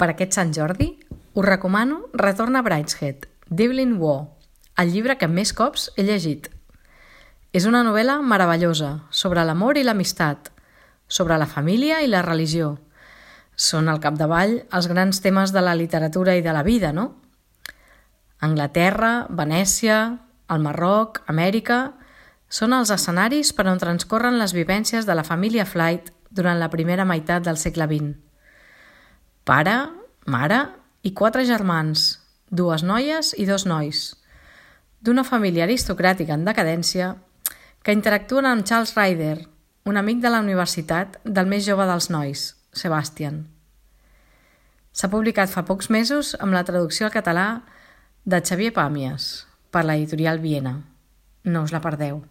Per aquest Sant Jordi, us recomano Retorna a Brideshead, d'Evelyn Waugh, el llibre que més cops he llegit. És una novel·la meravellosa sobre l'amor i l'amistat, sobre la família i la religió. Són al capdavall els grans temes de la literatura i de la vida, no? Anglaterra, Venècia, el Marroc, Amèrica... Són els escenaris per on transcorren les vivències de la família Flight durant la primera meitat del segle XX. Pare, mare i quatre germans, dues noies i dos nois, d'una família aristocràtica en decadència que interactuen amb Charles Ryder, un amic de la universitat del més jove dels nois, Sebastian. S'ha publicat fa pocs mesos amb la traducció al català de Xavier Pàmies per l'editorial Viena. No us la perdeu.